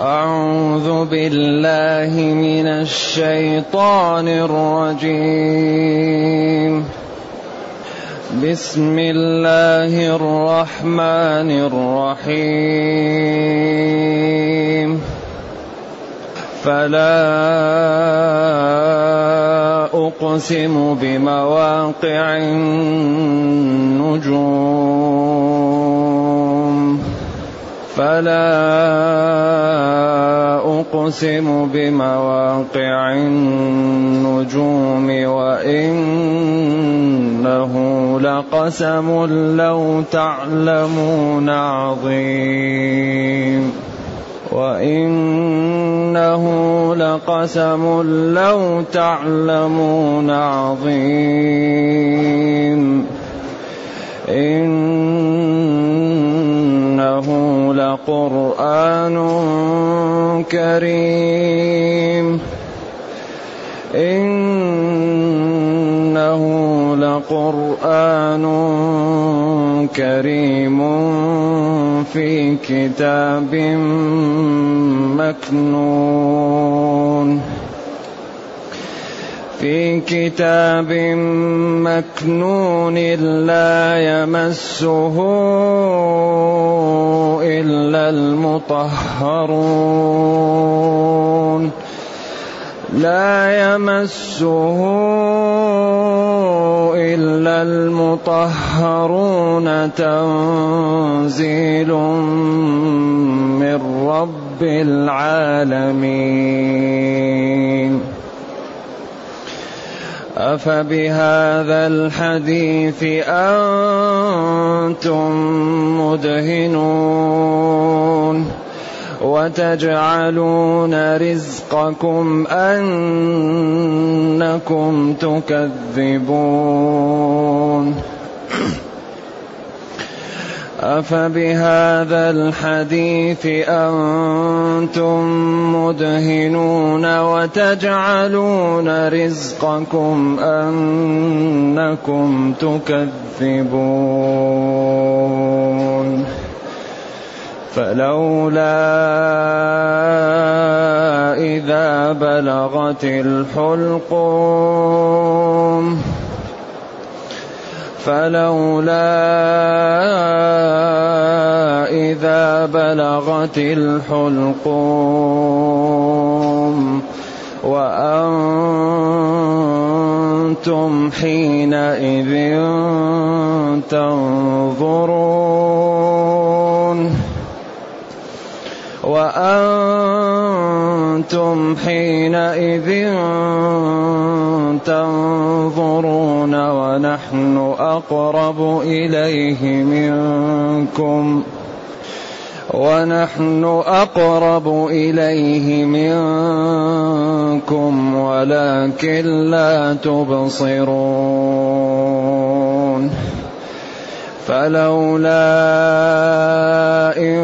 أعوذ بالله من الشيطان الرجيم. بسم الله الرحمن الرحيم. فلا أقسم بمواقع النجوم. فلا أقسم بمواقع النجوم وإنه لقسم لو تعلمون عظيم وإنه لقسم لو تعلمون عظيم إنه لقرآن كريم. إنه لقرآن كريم في كتاب مكنون. في كتاب مكنون لا يمسه إلا المطهرون. لا يمسه إلا المطهرون. تنزيل من رب العالمين. أفبهذا الحديث أنتم مدهنون وتجعلون رزقكم أنكم تكذبون أفبهذا الحديث أنتم مدهنون وتجعلون رزقكم أنكم تكذبون فلولا إذا بلغت الحلقوم فلولا إذا بلغت الحلقوم وأنتم حينئذ تنظرون وأنتم حينئذ تنظرون ونحن أقرب إليه منكم ونحن أقرب إليه منكم ولكن لا تبصرون فلولا إن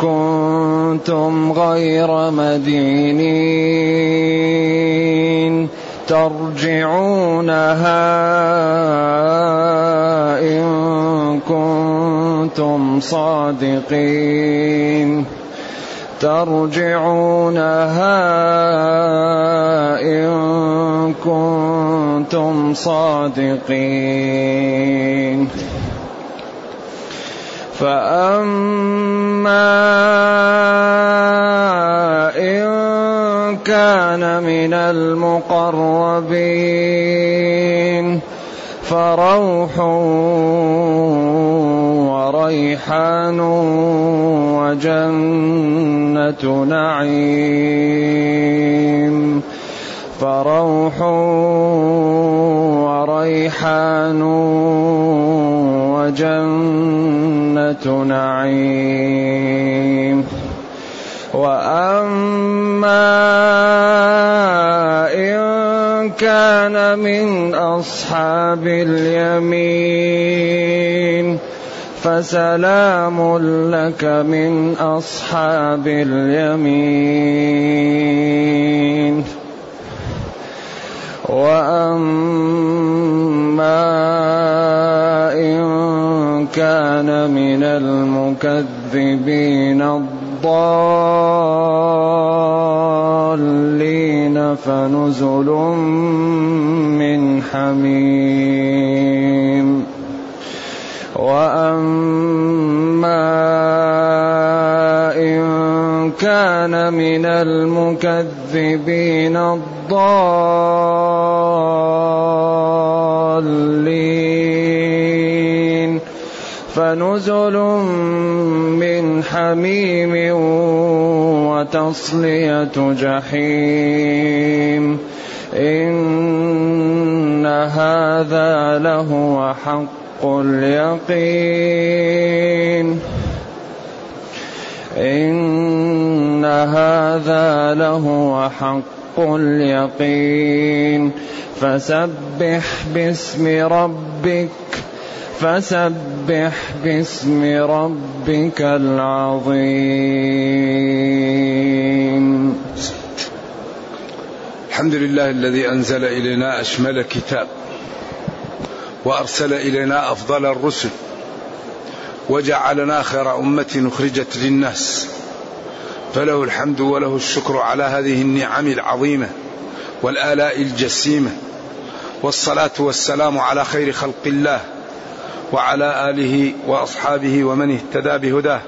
كنتم غير مدينين ترجعونها إن كنتم صادقين. ترجعونها إن كنتم صادقين. فأما إن كان من المقربين فروح وريحان وجنة نعيم فروح وريحان وجنة نعيم وأما إن كان من أصحاب اليمين فسلام لك من أصحاب اليمين وأما إن كان من المكذبين الضالين فنزل من حميم. وأما إن كان من المكذبين الضالين فنزل حميم وتصلية جحيم. إن هذا لهو حق اليقين. إن هذا لهو حق اليقين. فسبح باسم ربك فسبح باسم ربك العظيم. الحمد لله الذي أنزل إلينا أشمل كتاب وأرسل إلينا أفضل الرسل وجعلنا خير أمة أخرجت للناس. فله الحمد وله الشكر على هذه النعم العظيمة والآلاء الجسيمة والصلاة والسلام على خير خلق الله. وعلى آله وأصحابه ومن اهتدى بهداه.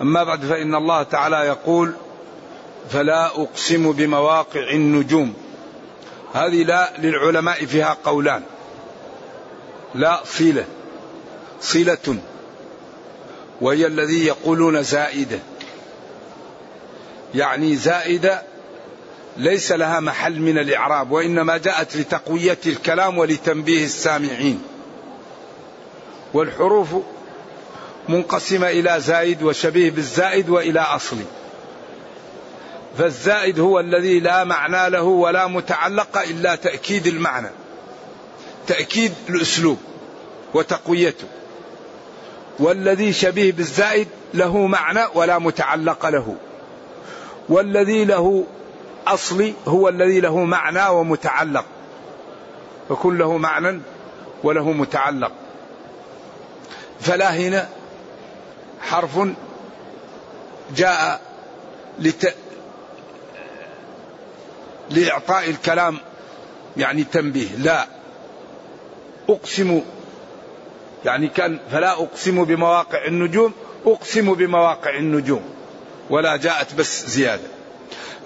أما بعد فإن الله تعالى يقول فلا أقسم بمواقع النجوم. هذه لا للعلماء فيها قولان. لا صلة. صلة. وهي الذي يقولون زائدة. يعني زائدة ليس لها محل من الإعراب وإنما جاءت لتقوية الكلام ولتنبيه السامعين. والحروف منقسمة إلى زائد وشبيه بالزائد وإلى أصل. فالزائد هو الذي لا معنى له ولا متعلق إلا تأكيد المعنى تأكيد الأسلوب وتقويته. والذي شبيه بالزائد له معنى ولا متعلق له. والذي له أصلي هو الذي له معنى ومتعلق. فكل له معنى وله متعلق. فلا هنا حرف جاء لت... لإعطاء الكلام يعني تنبيه لا. أقسم يعني كان فلا أقسم بمواقع النجوم أقسم بمواقع النجوم ولا جاءت بس زيادة.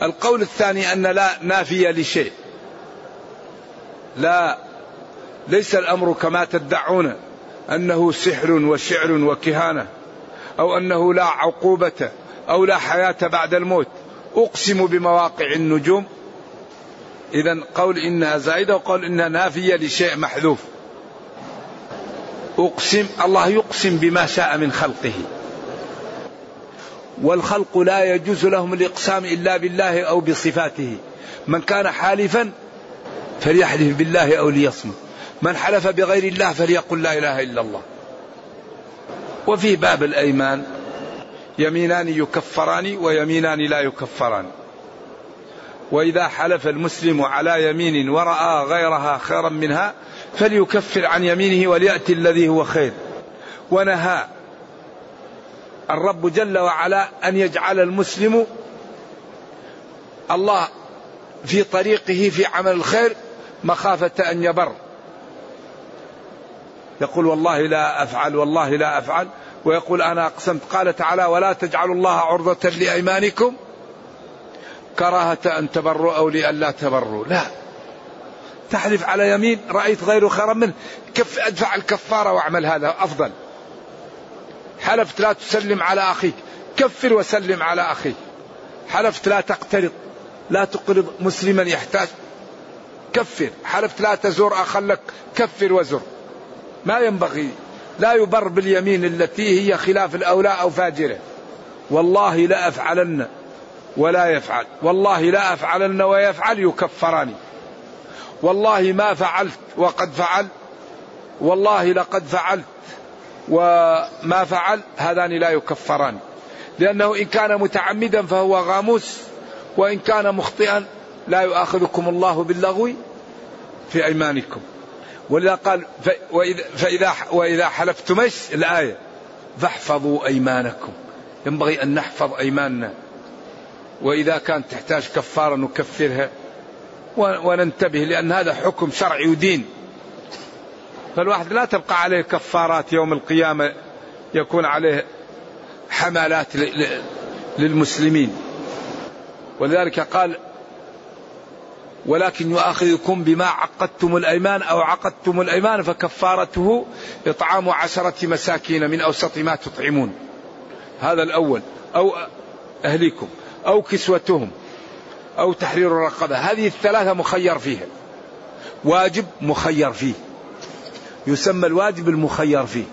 القول الثاني أن لا نافية لشيء. لا ليس الأمر كما تدعون. أنه سحر وشعر وكهانة أو أنه لا عقوبة أو لا حياة بعد الموت. أقسم بمواقع النجوم. إذا قول إنها زائدة وقول إنها نافية لشيء محذوف. أقسم الله يقسم بما شاء من خلقه. والخلق لا يجوز لهم الإقسام إلا بالله أو بصفاته. من كان حالفا فليحلف بالله أو ليصمت. من حلف بغير الله فليقل لا إله إلا الله. وفي باب الأيمان يمينان يكفران ويمينان لا يكفران. وإذا حلف المسلم على يمين ورأى غيرها خيرا منها فليكفر عن يمينه وليأتي الذي هو خير. ونهى الرب جل وعلا أن يجعل المسلم الله في طريقه في عمل الخير مخافة أن يبر. يقول والله لا أفعل والله لا أفعل. ويقول أنا أقسمت. قال تعالى ولا تجعلوا الله عرضة لأيمانكم كراهة أن تبروا أو لئلا تبروا. لا. تحلف على يمين رأيت غيره خيرا منه. كف أدفع الكفارة واعمل هذا أفضل. حلفت لا تسلم على أخيك. كفر وسلم على أخيك. حلفت لا تقترض. لا تقرض مسلما يحتاج. كفر حلفت لا تزور أخا لك. كفر وزر. ما ينبغي لا يبر باليمين التي هي خلاف الأولى أو فاجرة. والله لا أفعلن ولا يفعل. والله لا أفعلن ويفعل يكفران والله ما فعلت وقد فعل. والله لقد فعلت وما فعل. هذان لا يكفران. لأنه إن كان متعمدا فهو غاموس وإن كان مخطئا لا يؤاخذكم الله باللغو في أيمانكم. ولذا قال وإذا, فإذا وإذا حلفتم إيش الآية. فاحفظوا أيمانكم. ينبغي أن نحفظ أيماننا. وإذا كانت تحتاج كفارة نكفرها. وننتبه لأن هذا حكم شرعي ودين. فالواحد لا تبقى عليه كفارات يوم القيامة يكون عليه حملات للمسلمين. ولذلك قال ولكن يؤاخذكم بما عقدتم الأيمان أو عقدتم الأيمان فكفارته إطعام عشرة مساكين من أوسط ما تطعمون. هذا الأول. أو أهليكم. أو كسوتهم. أو تحرير الرقبة. هذه الثلاثة مخير فيها. واجب مخير فيه. يسمى الواجب المخير فيه.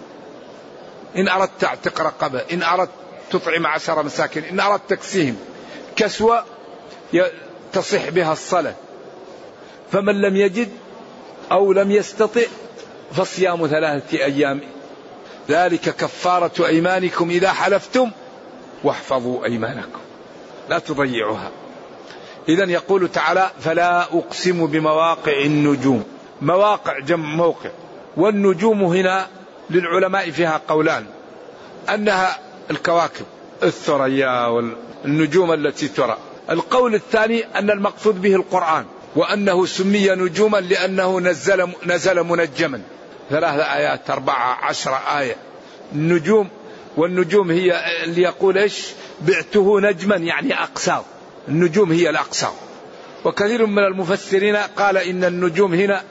إن أردت تعتق رقبة إن أردت تطعم عشر مساكين إن أردت تكسيهم كسوة تصح بها الصلاة. فمن لم يجد أو لم يستطع فصيام ثلاثة أيام. ذلك كفارة أيمانكم إذا حلفتم واحفظوا أيمانكم. لا تضيعوها إذا يقول تعالى فلا أقسم بمواقع النجوم. مواقع جمع موقع. والنجوم هنا للعلماء فيها قولان. أنها الكواكب الثريا والنجوم التي ترى. القول الثاني أن المقصود به القرآن. وأنه سمي نجوما لأنه نزل, نزل منجما. ثلاثة آيات أربعة عشر آية. النجوم والنجوم هي اللي يقول إيش؟ بعته نجما يعني أقساط النجوم هي الأقساط وكثير من المفسرين قال إن النجوم هنا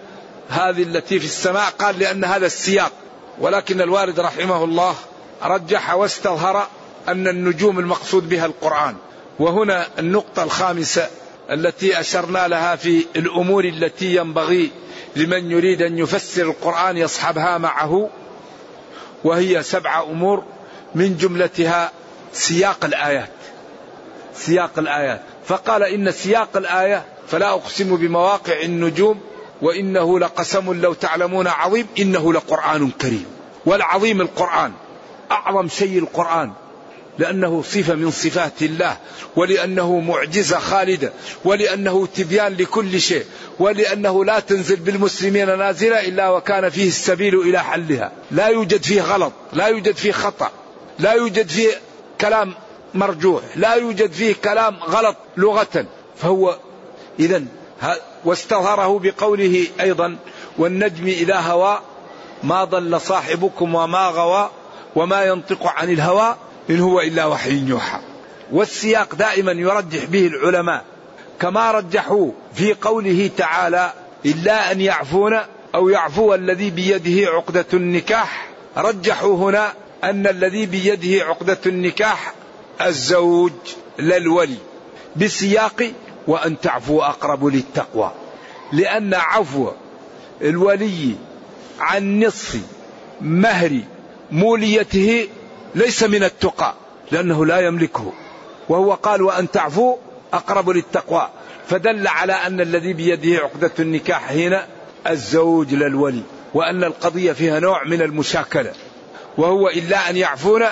هذه التي في السماء قال لأن هذا السياق. ولكن الوارد رحمه الله رجح واستظهر أن النجوم المقصود بها القرآن. وهنا النقطة الخامسة. التي أشرنا لها في الأمور التي ينبغي لمن يريد أن يفسر القرآن يصحبها معه وهي سبع أمور من جملتها سياق الآيات. سياق الآيات. فقال إن سياق الآية فلا أقسم بمواقع النجوم وإنه لقسم لو تعلمون عظيم إنه لقرآن كريم. والعظيم القرآن أعظم شيء القرآن. لأنه صفة من صفات الله ولأنه معجزة خالدة ولأنه تبيان لكل شيء ولأنه لا تنزل بالمسلمين نازلة إلا وكان فيه السبيل إلى حلها. لا يوجد فيه غلط لا يوجد فيه خطأ لا يوجد فيه كلام مرجوح لا يوجد فيه كلام غلط لغة. فهو إذا واستظهره بقوله أيضا والنجم إذا هوى ما ضل صاحبكم وما غوى وما ينطق عن الهوى إن هو إلا وحي يوحى. والسياق دائما يرجح به العلماء كما رجحوا في قوله تعالى إلا أن يعفون أو يعفو الذي بيده عقدة النكاح. رجحوا هنا أن الذي بيده عقدة النكاح الزوج لا الولي بسياق وأن تعفو أقرب للتقوى. لأن عفو الولي عن نصف مهر موليته ليس من التقى لأنه لا يملكه. وهو قال وأن تعفو أقرب للتقوى. فدل على أن الذي بيده عقدة النكاح هنا الزوج للولي وأن القضية فيها نوع من المشاكلة. وهو إلا أن يعفون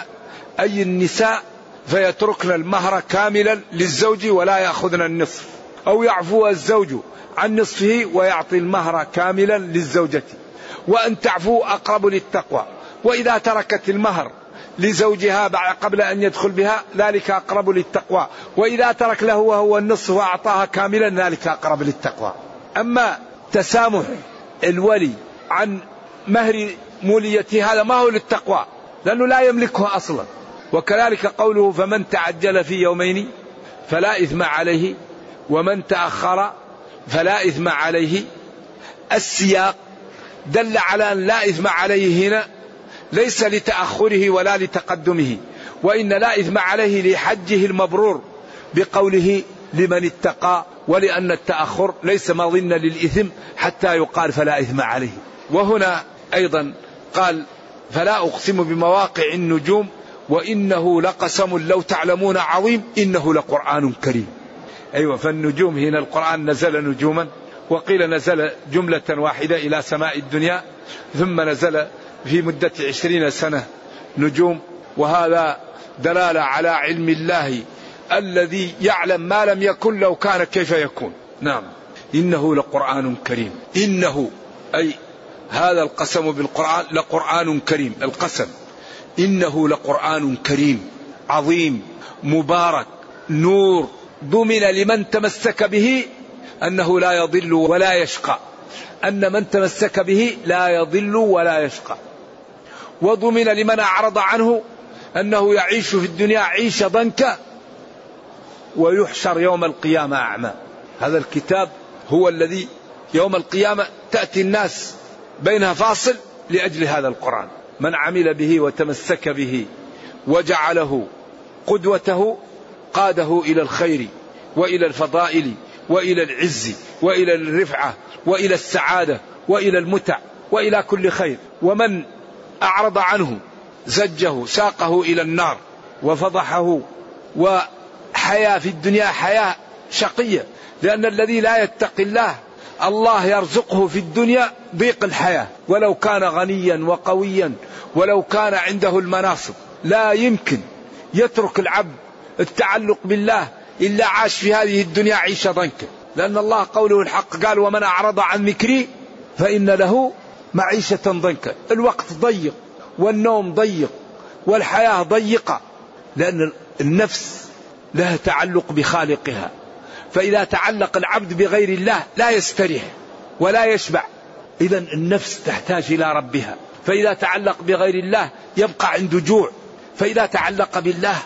أي النساء فيتركن المهر كاملا للزوج ولا يأخذن النصف. أو يعفو الزوج عن نصفه ويعطي المهر كاملا للزوجة. وأن تعفو أقرب للتقوى. وإذا تركت المهر لزوجها قبل أن يدخل بها ذلك أقرب للتقوى. وإذا ترك له وهو النصف وأعطاها كاملا ذلك أقرب للتقوى. أما تسامح الولي عن مهر موليته هذا ما هو للتقوى لأنه لا يملكه أصلا. وكذلك قوله فمن تعجل في يومين فلا إثم عليه ومن تأخر فلا إثم عليه. السياق دل على أن لا إثم عليه هنا ليس لتأخره ولا لتقدمه وإن لا إثم عليه لحجه المبرور بقوله لمن اتقى ولأن التأخر ليس مظن للإثم حتى يقال فلا إثم عليه. وهنا أيضا قال فلا أقسم بمواقع النجوم وإنه لقسم لو تعلمون عظيم إنه لقرآن كريم. أيوة فالنجوم هنا القرآن نزل نجوما وقيل نزل جملة واحدة إلى سماء الدنيا ثم نزل في مدة عشرين سنة نجوم وهذا دلالة على علم الله الذي يعلم ما لم يكن لو كان كيف يكون. نعم. إنه لقرآن كريم. إنه أي هذا القسم بالقرآن لقرآن كريم. القسم. إنه لقرآن كريم عظيم مبارك نور. ضمن لمن تمسك به أنه لا يضل ولا يشقى. أن من تمسك به لا يضل ولا يشقى. وضمن لمن أعرض عنه أنه يعيش في الدنيا عيشة ضنكا ويحشر يوم القيامة أعمى. هذا الكتاب هو الذي يوم القيامة تأتي الناس بينها فاصل لأجل هذا القرآن. من عمل به وتمسك به وجعله قدوته قاده إلى الخير وإلى الفضائل وإلى العز وإلى الرفعة وإلى السعادة وإلى المتع وإلى كل خير. ومن أعرض عنه زجه ساقه إلى النار وفضحه وحياة في الدنيا حياة شقية لأن الذي لا يتقي الله الله يرزقه في الدنيا ضيق الحياة. ولو كان غنيا وقويا ولو كان عنده المناصب لا يمكن يترك العبد التعلق بالله إلا عاش في هذه الدنيا عيشة ضنكا. لأن الله قوله الحق قال ومن أعرض عن ذكري فإن له معيشة ضنكا. الوقت ضيق والنوم ضيق والحياة ضيقة لأن النفس لها تعلق بخالقها. فإذا تعلق العبد بغير الله لا يستريح ولا يشبع. إذا النفس تحتاج إلى ربها. فإذا تعلق بغير الله يبقى عنده جوع. فإذا تعلق بالله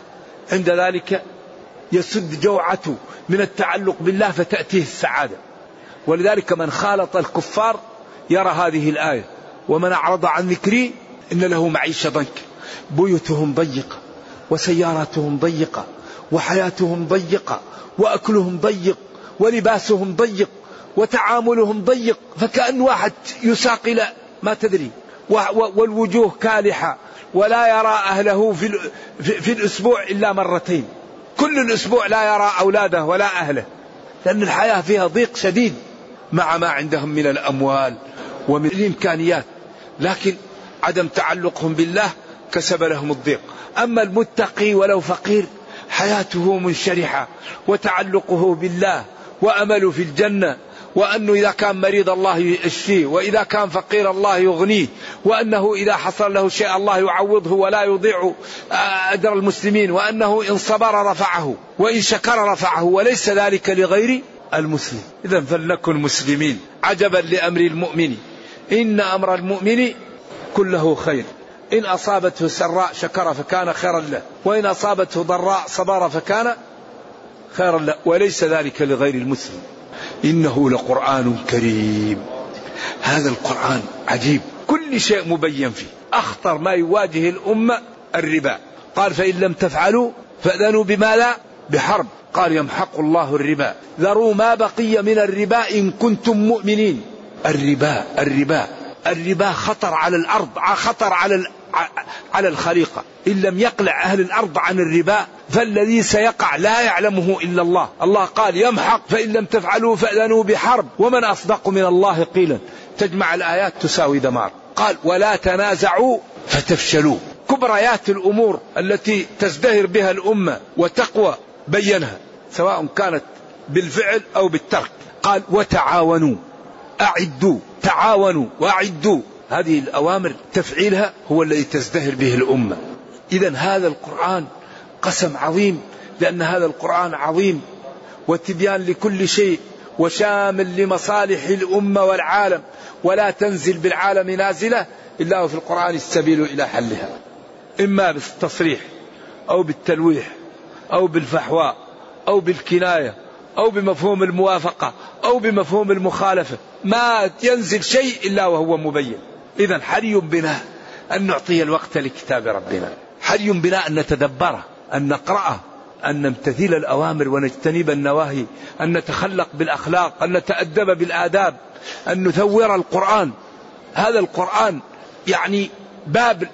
عند ذلك يسد جوعته من التعلق بالله فتأتيه السعادة. ولذلك من خالط الكفار يرى هذه الآية. ومن أعرض عن ذكري إن له معيشة ضنك بيوتهم ضيقة وسياراتهم ضيقة وحياتهم ضيقة وأكلهم ضيق ولباسهم ضيق وتعاملهم ضيق. فكأن واحد يساق إلى ما تدري والوجوه كالحة ولا يرى أهله في, في الأسبوع إلا مرتين. كل الأسبوع لا يرى أولاده ولا أهله لأن الحياة فيها ضيق شديد مع ما عندهم من الأموال ومن الإمكانيات لكن عدم تعلقهم بالله كسب لهم الضيق. أما المتقي ولو فقير حياته منشرحة وتعلقه بالله وأمله في الجنة وأنه إذا كان مريض الله يشفيه وإذا كان فقير الله يغنيه وأنه إذا حصل له شيء الله يعوضه ولا يضيع آه، أجر المسلمين وأنه إن صبر رفعه وإن شكر رفعه وليس ذلك لغير المسلم. إذا فلنكن مسلمين عجبا لأمر المؤمن. إن أمر المؤمن كله خير. إن أصابته سراء شكر فكان خيرا له. وإن أصابته ضراء صبر فكان خيرا له. وليس ذلك لغير المسلم. إنه لقرآن كريم. هذا القرآن عجيب. كل شيء مبين فيه. أخطر ما يواجه الأمة الربا. قال فإن لم تفعلوا فأذنوا بما لا بحرب. قال يمحق الله الربا. ذروا ما بقي من الربا إن كنتم مؤمنين. الربا الربا الربا خطر على الأرض خطر على على الخليقة. إن لم يقلع أهل الأرض عن الربا فالذي سيقع لا يعلمه إلا الله. الله قال يمحق فإن لم تفعلوا فأذنوا بحرب. ومن أصدق من الله قيلا. تجمع الآيات تساوي دمار. قال ولا تنازعوا فتفشلوا. كبريات الأمور التي تزدهر بها الأمة وتقوى بينها سواء كانت بالفعل أو بالترك. قال وتعاونوا. أعدوا تعاونوا وأعدوا. هذه الأوامر تفعيلها هو الذي تزدهر به الأمة. إذا هذا القرآن قسم عظيم لأن هذا القرآن عظيم وتبيان لكل شيء وشامل لمصالح الأمة والعالم. ولا تنزل بالعالم نازلة إلا وفي القرآن السبيل إلى حلها. إما بالتصريح أو بالتلويح أو بالفحواء أو بالكناية أو بمفهوم الموافقة أو بمفهوم المخالفة ما ينزل شيء إلا وهو مبين. إذا حري بنا أن نعطي الوقت لكتاب ربنا. حري بنا أن نتدبره أن نقرأه أن نمتثل الأوامر ونجتنب النواهي أن نتخلق بالأخلاق أن نتأدب بالآداب أن نثور القرآن. هذا القرآن يعني باب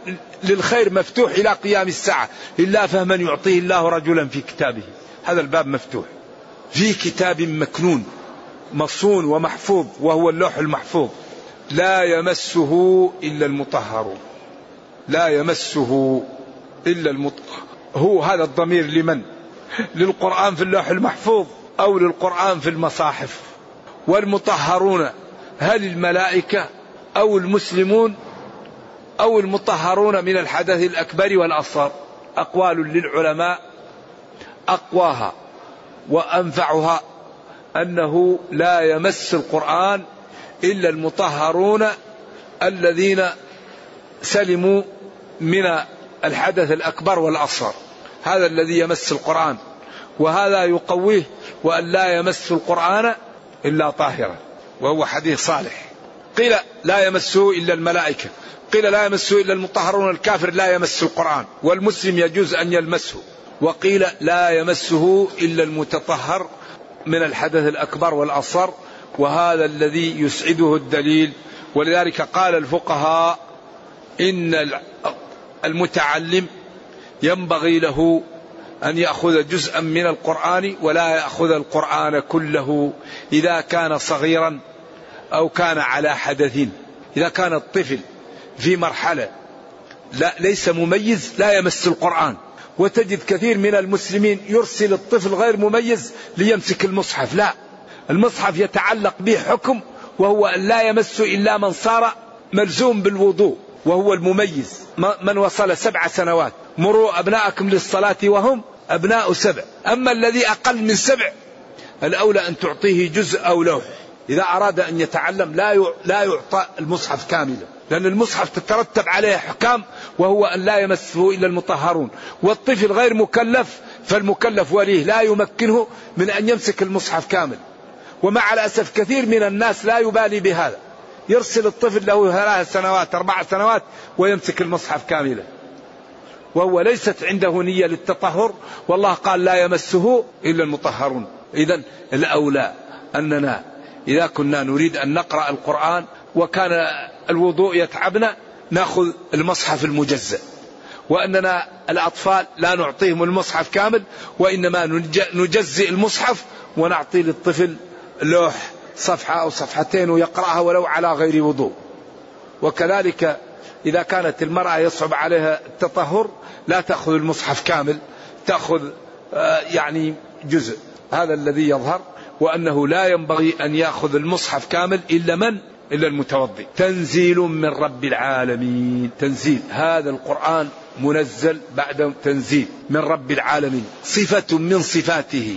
للخير مفتوح إلى قيام الساعة إلا فهما يعطيه الله رجلا في كتابه. هذا الباب مفتوح. في كتاب مكنون مصون ومحفوظ وهو اللوح المحفوظ. لا يمسه إلا المطهرون. لا يمسه إلا المطهر هو هذا الضمير لمن؟ للقرآن في اللوح المحفوظ أو للقرآن في المصاحف. والمطهرون هل الملائكة أو المسلمون أو المطهرون من الحدث الأكبر والأصغر؟ أقوال للعلماء أقواها. وأنفعها أنه لا يمس القرآن إلا المطهرون الذين سلموا من الحدث الأكبر والأصغر. هذا الذي يمس القرآن. وهذا يقويه وأن لا يمس القرآن إلا طاهرا وهو حديث صالح. قيل لا يمسه إلا الملائكة. قيل لا يمسه إلا المطهرون الكافر لا يمس القرآن والمسلم يجوز أن يلمسه. وقيل لا يمسه إلا المتطهر من الحدث الأكبر والأصغر وهذا الذي يسعده الدليل. ولذلك قال الفقهاء إن المتعلم ينبغي له أن يأخذ جزءا من القرآن ولا يأخذ القرآن كله إذا كان صغيرا أو كان على حدث. إذا كان الطفل في مرحلة لا ليس مميز لا يمس القرآن. وتجد كثير من المسلمين يرسل الطفل غير مميز ليمسك المصحف. لا المصحف يتعلق به حكم وهو أن لا يمس إلا من صار ملزوم بالوضوء وهو المميز. من وصل سبع سنوات. مروا أبناءكم للصلاة وهم أبناء سبع. أما الذي أقل من سبع الأولى أن تعطيه جزء أو لوح إذا أراد أن يتعلم لا لا يعطى المصحف كاملا. لأن المصحف تترتب عليه أحكام وهو أن لا يمسه إلا المطهرون. والطفل غير مكلف فالمكلف وليه لا يمكنه من أن يمسك المصحف كامل. ومع الأسف كثير من الناس لا يبالي بهذا. يرسل الطفل له ثلاث سنوات أربع سنوات ويمسك المصحف كاملا. وهو ليست عنده نية للتطهر. والله قال لا يمسه إلا المطهرون. إذا الأولى أننا إذا كنا نريد أن نقرأ القرآن وكان الوضوء يتعبنا ناخذ المصحف المجزأ. وأننا الأطفال لا نعطيهم المصحف كامل وإنما نجزئ المصحف ونعطي للطفل لوح صفحة أو صفحتين ويقرأها ولو على غير وضوء. وكذلك إذا كانت المرأة يصعب عليها التطهر لا تأخذ المصحف كامل تأخذ آه، يعني جزء. هذا الذي يظهر وأنه لا ينبغي أن يأخذ المصحف كامل إلا من إلا المتوضي. تنزيل من رب العالمين. تنزيل. هذا القرآن منزل بعد تنزيل. من رب العالمين. صفة من صفاته.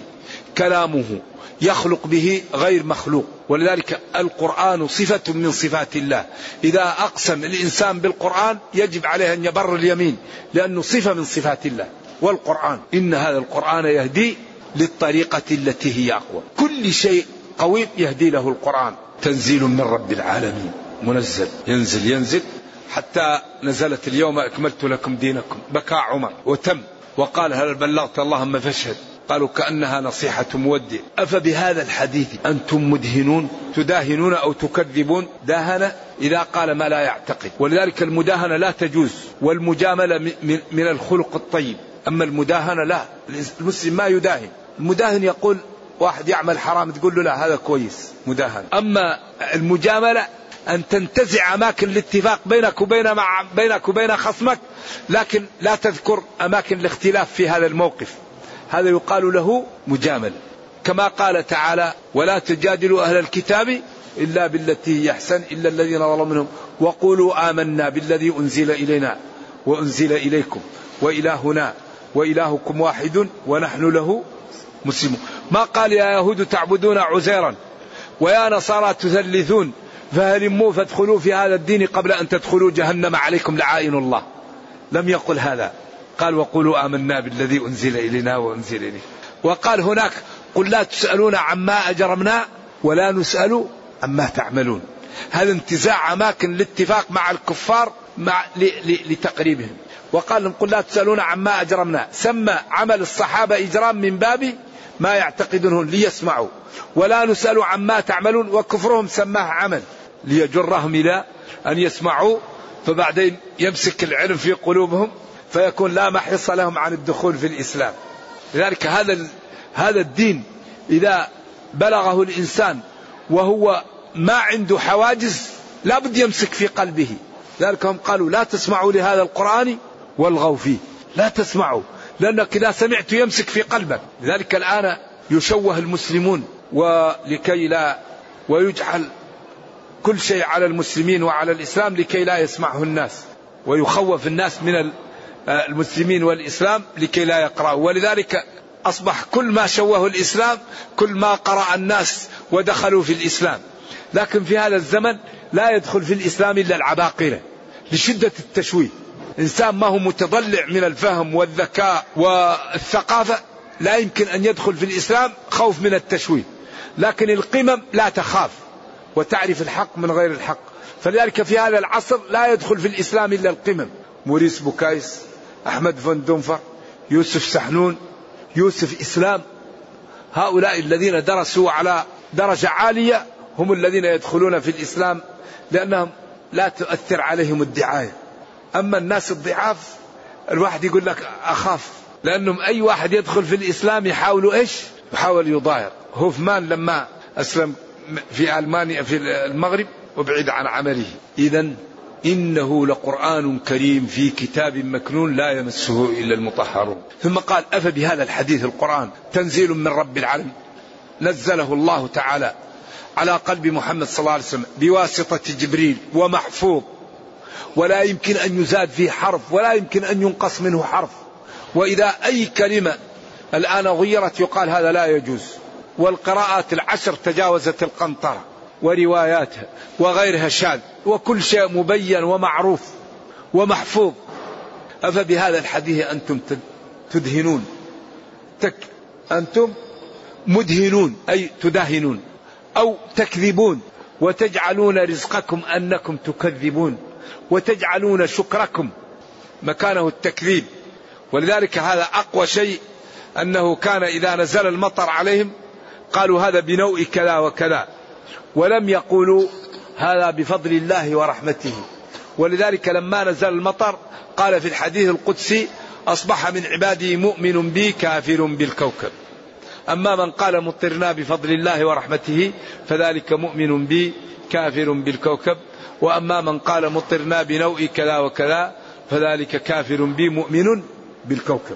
كلامه. يخلق به غير مخلوق. ولذلك القرآن صفة من صفات الله. إذا أقسم الإنسان بالقرآن يجب عليه أن يبر اليمين. لأنه صفة من صفات الله. والقرآن. إن هذا القرآن يهدي للطريقة التي هي أقوى. كل شيء قوي يهدي له القرآن. تنزيل من رب العالمين. منزل. ينزل ينزل. حتى نزلت اليوم أكملت لكم دينكم. بكى عمر وتم وقال هل بلغت اللهم فاشهد قالوا كأنها نصيحة مودع. أفبهذا الحديث أنتم مدهنون تداهنون أو تكذبون؟ داهن إذا قال ما لا يعتقد. ولذلك المداهنة لا تجوز والمجاملة من الخلق الطيب. أما المداهنة لا المسلم ما يداهن. المداهن يقول واحد يعمل حرام تقول له لا هذا كويس مداهن. أما المجاملة أن تنتزع أماكن الاتفاق بينك وبين مع بينك وبين خصمك لكن لا تذكر أماكن الاختلاف في هذا الموقف. هذا يقال له مجاملة كما قال تعالى ولا تجادلوا أهل الكتاب إلا بالتي هي أحسن إلا الذين ظلموا منهم. وقولوا آمنا بالذي أنزل إلينا وأنزل إليكم وإلهنا وإلهكم واحد ونحن له مسلمون. ما قال يا يهود تعبدون عزيرا ويا نصارى تثلثون فهلموا فادخلوا في هذا الدين قبل أن تدخلوا جهنم عليكم لعائن الله. لم يقل هذا. قال وقولوا آمنا بالذي أنزل إلينا وأنزل إليه وقال هناك قل لا تسألون عما أجرمنا ولا نسأل عما تعملون. هذا انتزاع أماكن الاتفاق مع الكفار مع لتقريبهم. وقال لهم قل لا تسألون عما أجرمنا. سمى عمل الصحابة إجرام من باب ما يعتقدونه ليسمعوا. ولا نسأل عما تعملون وكفرهم سماه عمل. ليجرهم إلى أن يسمعوا فبعدين يمسك العلم في قلوبهم فيكون لا محص لهم عن الدخول في الإسلام. لذلك هذا هذا الدين إذا بلغه الإنسان وهو ما عنده حواجز لا بد يمسك في قلبه. لذلك هم قالوا لا تسمعوا لهذا القرآن والغوا فيه. لا تسمعوا. لأنك إذا سمعت يمسك في قلبك. لذلك الآن يشوه المسلمون ولكي لا ويجعل كل شيء على المسلمين وعلى الإسلام لكي لا يسمعه الناس. ويخوف الناس من المسلمين والإسلام لكي لا يقرأوا. ولذلك أصبح كل ما شوه الإسلام كل ما قرأ الناس ودخلوا في الإسلام. لكن في هذا الزمن لا يدخل في الإسلام إلا العباقرة لشدة التشويه. إنسان ما هو متضلع من الفهم والذكاء والثقافة لا يمكن أن يدخل في الإسلام خوف من التشويه. لكن القمم لا تخاف وتعرف الحق من غير الحق. فلذلك في هذا العصر لا يدخل في الإسلام إلا القمم. موريس بوكاي أحمد فون دنفر يوسف سحنون يوسف إسلام. هؤلاء الذين درسوا على درجة عالية هم الذين يدخلون في الإسلام لأنهم لا تؤثر عليهم الدعاية. أما الناس الضعاف الواحد يقول لك أخاف. لأنهم أي واحد يدخل في الإسلام يحاولوا إيش؟ يحاول يضايق هوفمان لما أسلم في ألمانيا في المغرب وبعد عن عمله. إذا إنه لقرآن كريم في كتاب مكنون لا يمسه إلا المطهرون. ثم قال أفبهذا الحديث القرآن؟ تنزيل من رب العالمين. نزله الله تعالى على قلب محمد صلى الله عليه وسلم بواسطة جبريل ومحفوظ. ولا يمكن أن يزاد فيه حرف ولا يمكن أن ينقص منه حرف. وإذا أي كلمة الآن غيرت يقال هذا لا يجوز. والقراءات العشر تجاوزت القنطرة ورواياتها وغيرها شاذ وكل شيء مبين ومعروف ومحفوظ. أفبهذا الحديث أنتم تدهنون. تك أنتم مدهنون أي تدهنون أو تكذبون. وتجعلون رزقكم أنكم تكذبون. وتجعلون شكركم مكانه التكذيب. ولذلك هذا أقوى شيء أنه كان إذا نزل المطر عليهم قالوا هذا بنوء كذا وكذا ولم يقولوا هذا بفضل الله ورحمته. ولذلك لما نزل المطر قال في الحديث القدسي أصبح من عبادي مؤمن بي كافر بالكوكب. أما من قال مطرنا بفضل الله ورحمته فذلك مؤمن بي كافر بالكوكب. وأما من قال مطرنا بنوء كذا وكذا فذلك كافر بي مؤمن بالكوكب.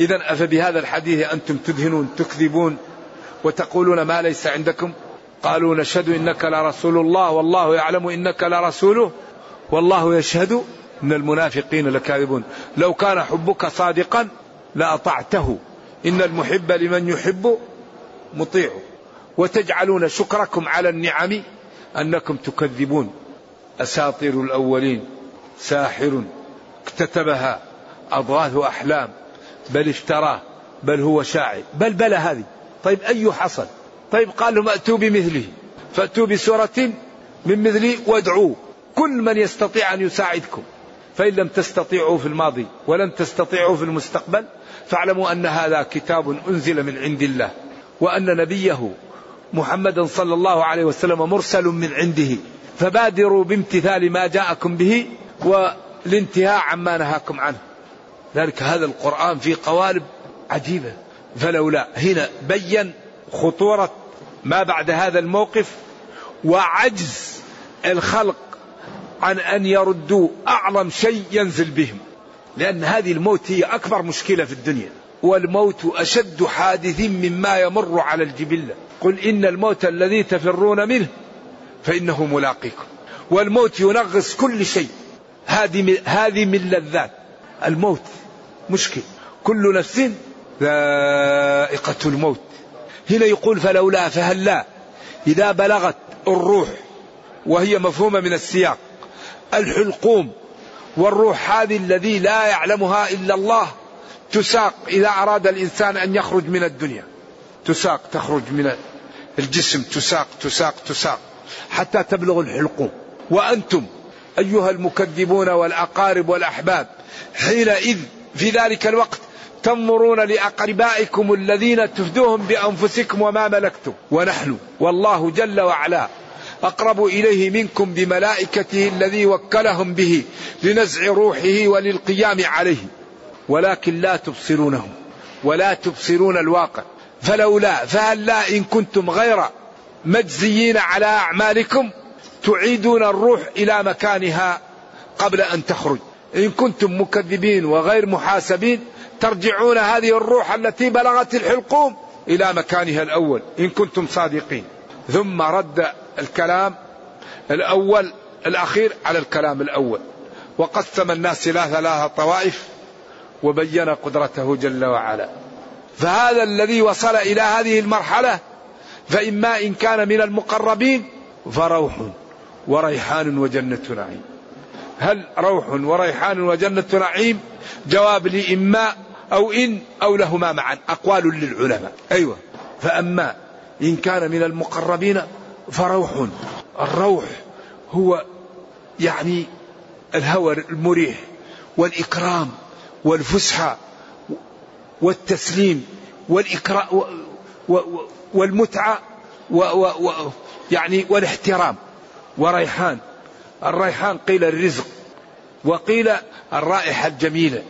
إذا أفبهذا الحديث أنتم تدهنون تكذبون وتقولون ما ليس عندكم؟ قالوا نشهد إنك لرسول الله والله يعلم إنك لرسوله والله يشهد إن المنافقين لكاذبون. لو كان حبك صادقا لأطعته. إن المحب لمن يحب مطيع. وتجعلون شكركم على النعم أنكم تكذبون. أساطير الأولين ساحر اكتتبها أضغاث أحلام بل افتراه بل هو شاعر. بل بلى هذه. طيب أي حصل؟ طيب قال لهم أتوا بمثله. فأتوا بسورة من مثله وادعوا كل من يستطيع أن يساعدكم. فإن لم تستطيعوا في الماضي ولن تستطيعوا في المستقبل فاعلموا أن هذا كتاب أنزل من عند الله وأن نبيه محمدا صلى الله عليه وسلم مرسل من عنده فبادروا بامتثال ما جاءكم به والانتهاء عما نهاكم عنه. ذلك هذا القرآن في قوالب عجيبة. فلولا هنا بين خطورة ما بعد هذا الموقف وعجز الخلق عن أن يردوا أعظم شيء ينزل بهم. لأن هذه الموت هي أكبر مشكلة في الدنيا. والموت أشد حادث مما يمر على الجبلة. قل إن الموت الذي تفرون منه فإنه ملاقيكم. والموت ينغص كل شيء. هذه هذه من لذات الموت مشكل. كل نفس ذائقة الموت. هنا يقول فلولا فهلا. إذا بلغت الروح وهي مفهومة من السياق. الحلقوم والروح هذه الذي لا يعلمها إلا الله تساق إذا أراد الإنسان أن يخرج من الدنيا. تساق تخرج من الجسم تساق تساق تساق حتى تبلغ الحلقوم. وأنتم أيها المكذبون والأقارب والأحباب حينئذ في ذلك الوقت تنظرون لأقربائكم الذين تفدوهم بأنفسكم وما ملكتم. ونحن والله جل وعلا أقرب إليه منكم بملائكته الذي وكلهم به لنزع روحه وللقيام عليه. ولكن لا تبصرونه ولا تبصرون الواقع. فلولا فهلا إن كنتم غير مجزيين على أعمالكم تعيدون الروح إلى مكانها قبل أن تخرج. إن كنتم مكذبين وغير محاسبين ترجعون هذه الروح التي بلغت الحلقوم إلى مكانها الأول. إن كنتم صادقين. ثم رد الكلام الأول الأخير على الكلام الأول وقسم الناس إلى ثلاثة طوائف وبين قدرته جل وعلا. فهذا الذي وصل إلى هذه المرحلة فإما إن كان من المقربين فروح وريحان وجنة نعيم. هل روح وريحان وجنة نعيم؟ جواب لإما أو إن أو لهما معا. أقوال للعلماء. أيوة. فأما إن كان من المقربين فروح. الروح هو يعني الهوى المريح والإكرام والفسحة والتسليم والإكرام والمتعة و و و يعني والاحترام. وريحان. الريحان قيل الرزق وقيل الرائحة الجميلة.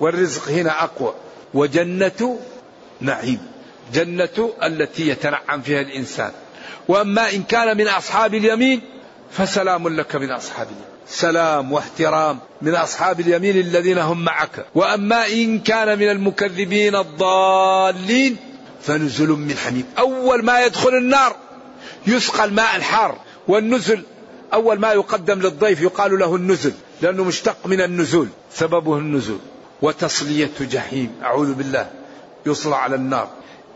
والرزق هنا أقوى. وجنة نعيم. جنة التي يتنعم فيها الإنسان. وأما إن كان من أصحاب اليمين فسلام لك من أصحاب اليمين. سلام واحترام من أصحاب اليمين الذين هم معك. وأما إن كان من المكذبين الضالين فنزل من حميم. أول ما يدخل النار يسقى الماء الحار والنزل. أول ما يقدم للضيف يقال له النزل لأنه مشتق من النزول. سببه النزول. وتصلية جحيم. أعوذ بالله. يصلى على النار.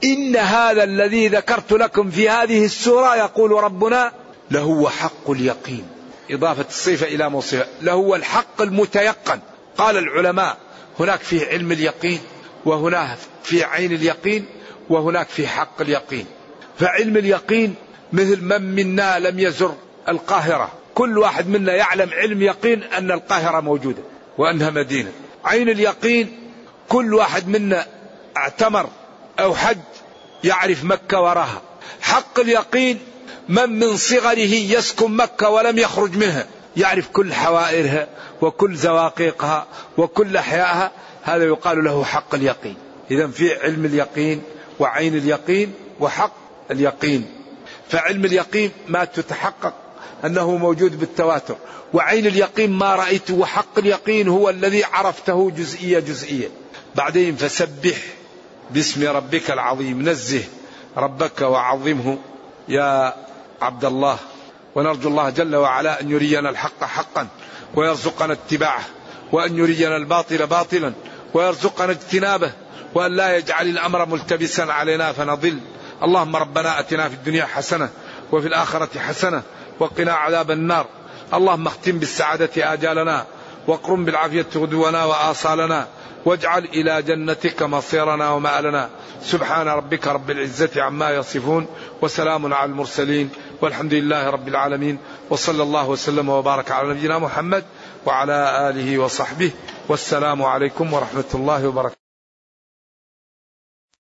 إن هذا الذي ذكرت لكم في هذه السورة يقول ربنا لهو حق اليقين. إضافة الصفة إلى موصفة. لهو الحق المتيقن. قال العلماء هناك في علم اليقين وهناك في عين اليقين وهناك في حق اليقين. فعلم اليقين مثل من منا لم يزر القاهرة. كل واحد منا يعلم علم يقين أن القاهرة موجودة وأنها مدينة. عين اليقين كل واحد منا اعتمر أو حج يعرف مكة وراها. حق اليقين من من صغره يسكن مكة ولم يخرج منها. يعرف كل حوائرها وكل زواقيقها وكل أحيائها. هذا يقال له حق اليقين. إذا في علم اليقين وعين اليقين وحق اليقين. فعلم اليقين ما تتحقق أنه موجود بالتواتر. وعين اليقين ما رأيته وحق اليقين هو الذي عرفته جزئية جزئية. بعدين فسبح باسم ربك العظيم. نزه ربك وعظمه يا عبد الله. ونرجو الله جل وعلا أن يرينا الحق حقا ويرزقنا اتباعه وأن يرينا الباطل باطلا ويرزقنا اجتنابه وأن لا يجعل الأمر ملتبسا علينا فنضل. اللهم ربنا أتنا في الدنيا حسنة وفي الآخرة حسنة وقنا عذاب النار. اللهم اختم بالسعادة آجالنا واقرم بالعافية غدونا وآصالنا. واجعل إلى جنتك مصيرنا ومآلنا. سبحان ربك رب العزة عما يصفون وسلام على المرسلين والحمد لله رب العالمين وصلى الله وسلم وبارك على نبينا محمد وعلى آله وصحبه والسلام عليكم ورحمة الله وبركاته.